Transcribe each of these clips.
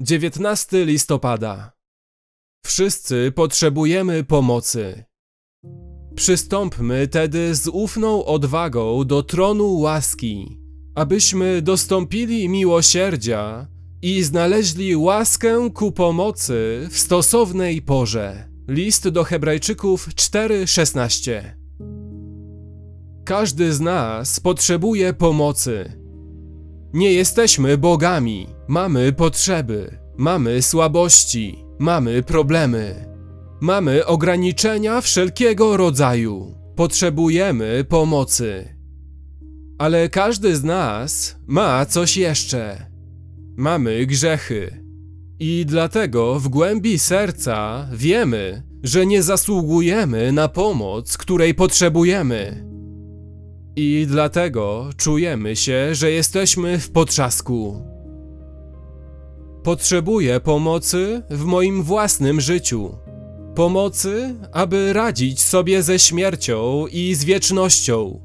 19 listopada. Wszyscy potrzebujemy pomocy. Przystąpmy tedy z ufną odwagą do tronu łaski, abyśmy dostąpili miłosierdzia i znaleźli łaskę ku pomocy w stosownej porze. List do Hebrajczyków 4:16. Każdy z nas potrzebuje pomocy. Nie jesteśmy bogami, mamy potrzeby, mamy słabości, mamy problemy, mamy ograniczenia wszelkiego rodzaju, potrzebujemy pomocy. Ale każdy z nas ma coś jeszcze. Mamy grzechy. I dlatego w głębi serca wiemy, że nie zasługujemy na pomoc, której potrzebujemy. I dlatego czujemy się, że jesteśmy w potrzasku. Potrzebuję pomocy w moim własnym życiu. Pomocy, aby radzić sobie ze śmiercią i z wiecznością.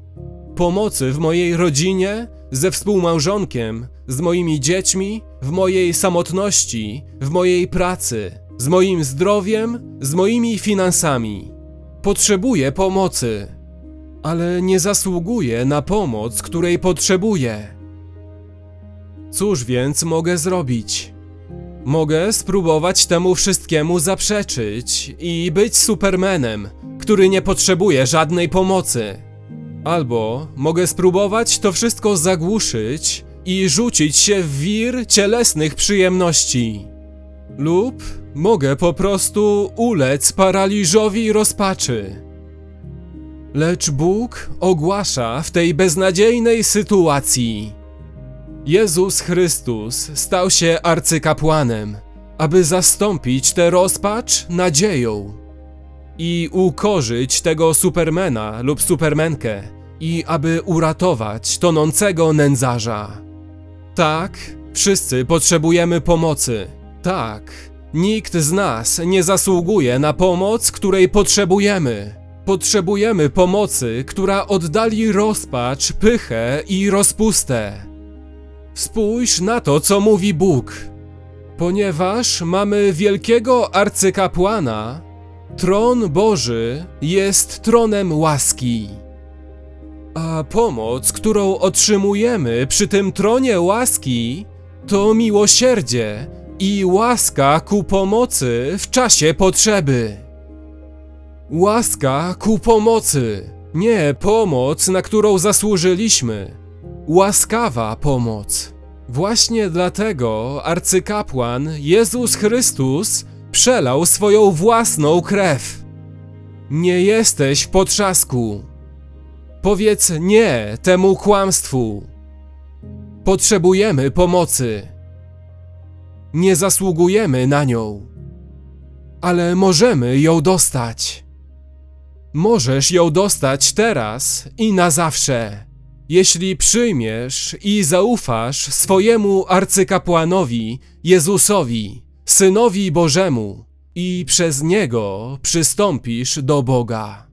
Pomocy w mojej rodzinie, ze współmałżonkiem, z moimi dziećmi, w mojej samotności, w mojej pracy, z moim zdrowiem, z moimi finansami. Potrzebuję pomocy ale nie zasługuje na pomoc, której potrzebuje. Cóż więc mogę zrobić? Mogę spróbować temu wszystkiemu zaprzeczyć i być supermenem, który nie potrzebuje żadnej pomocy. Albo mogę spróbować to wszystko zagłuszyć i rzucić się w wir cielesnych przyjemności. Lub mogę po prostu ulec paraliżowi rozpaczy. Lecz Bóg ogłasza w tej beznadziejnej sytuacji. Jezus Chrystus stał się arcykapłanem, aby zastąpić tę rozpacz nadzieją i ukorzyć tego supermena lub supermenkę i aby uratować tonącego nędzarza. Tak, wszyscy potrzebujemy pomocy. Tak, nikt z nas nie zasługuje na pomoc, której potrzebujemy. Potrzebujemy pomocy, która oddali rozpacz, pychę i rozpustę. Spójrz na to, co mówi Bóg. Ponieważ mamy wielkiego arcykapłana, tron Boży jest tronem łaski. A pomoc, którą otrzymujemy przy tym tronie łaski, to miłosierdzie i łaska ku pomocy w czasie potrzeby. Łaska ku pomocy, nie pomoc, na którą zasłużyliśmy. Łaskawa pomoc. Właśnie dlatego arcykapłan Jezus Chrystus przelał swoją własną krew. Nie jesteś w potrzasku. Powiedz nie temu kłamstwu. Potrzebujemy pomocy. Nie zasługujemy na nią, ale możemy ją dostać. Możesz ją dostać teraz i na zawsze. Jeśli przyjmiesz i zaufasz swojemu arcykapłanowi, Jezusowi, Synowi Bożemu, i przez Niego przystąpisz do Boga.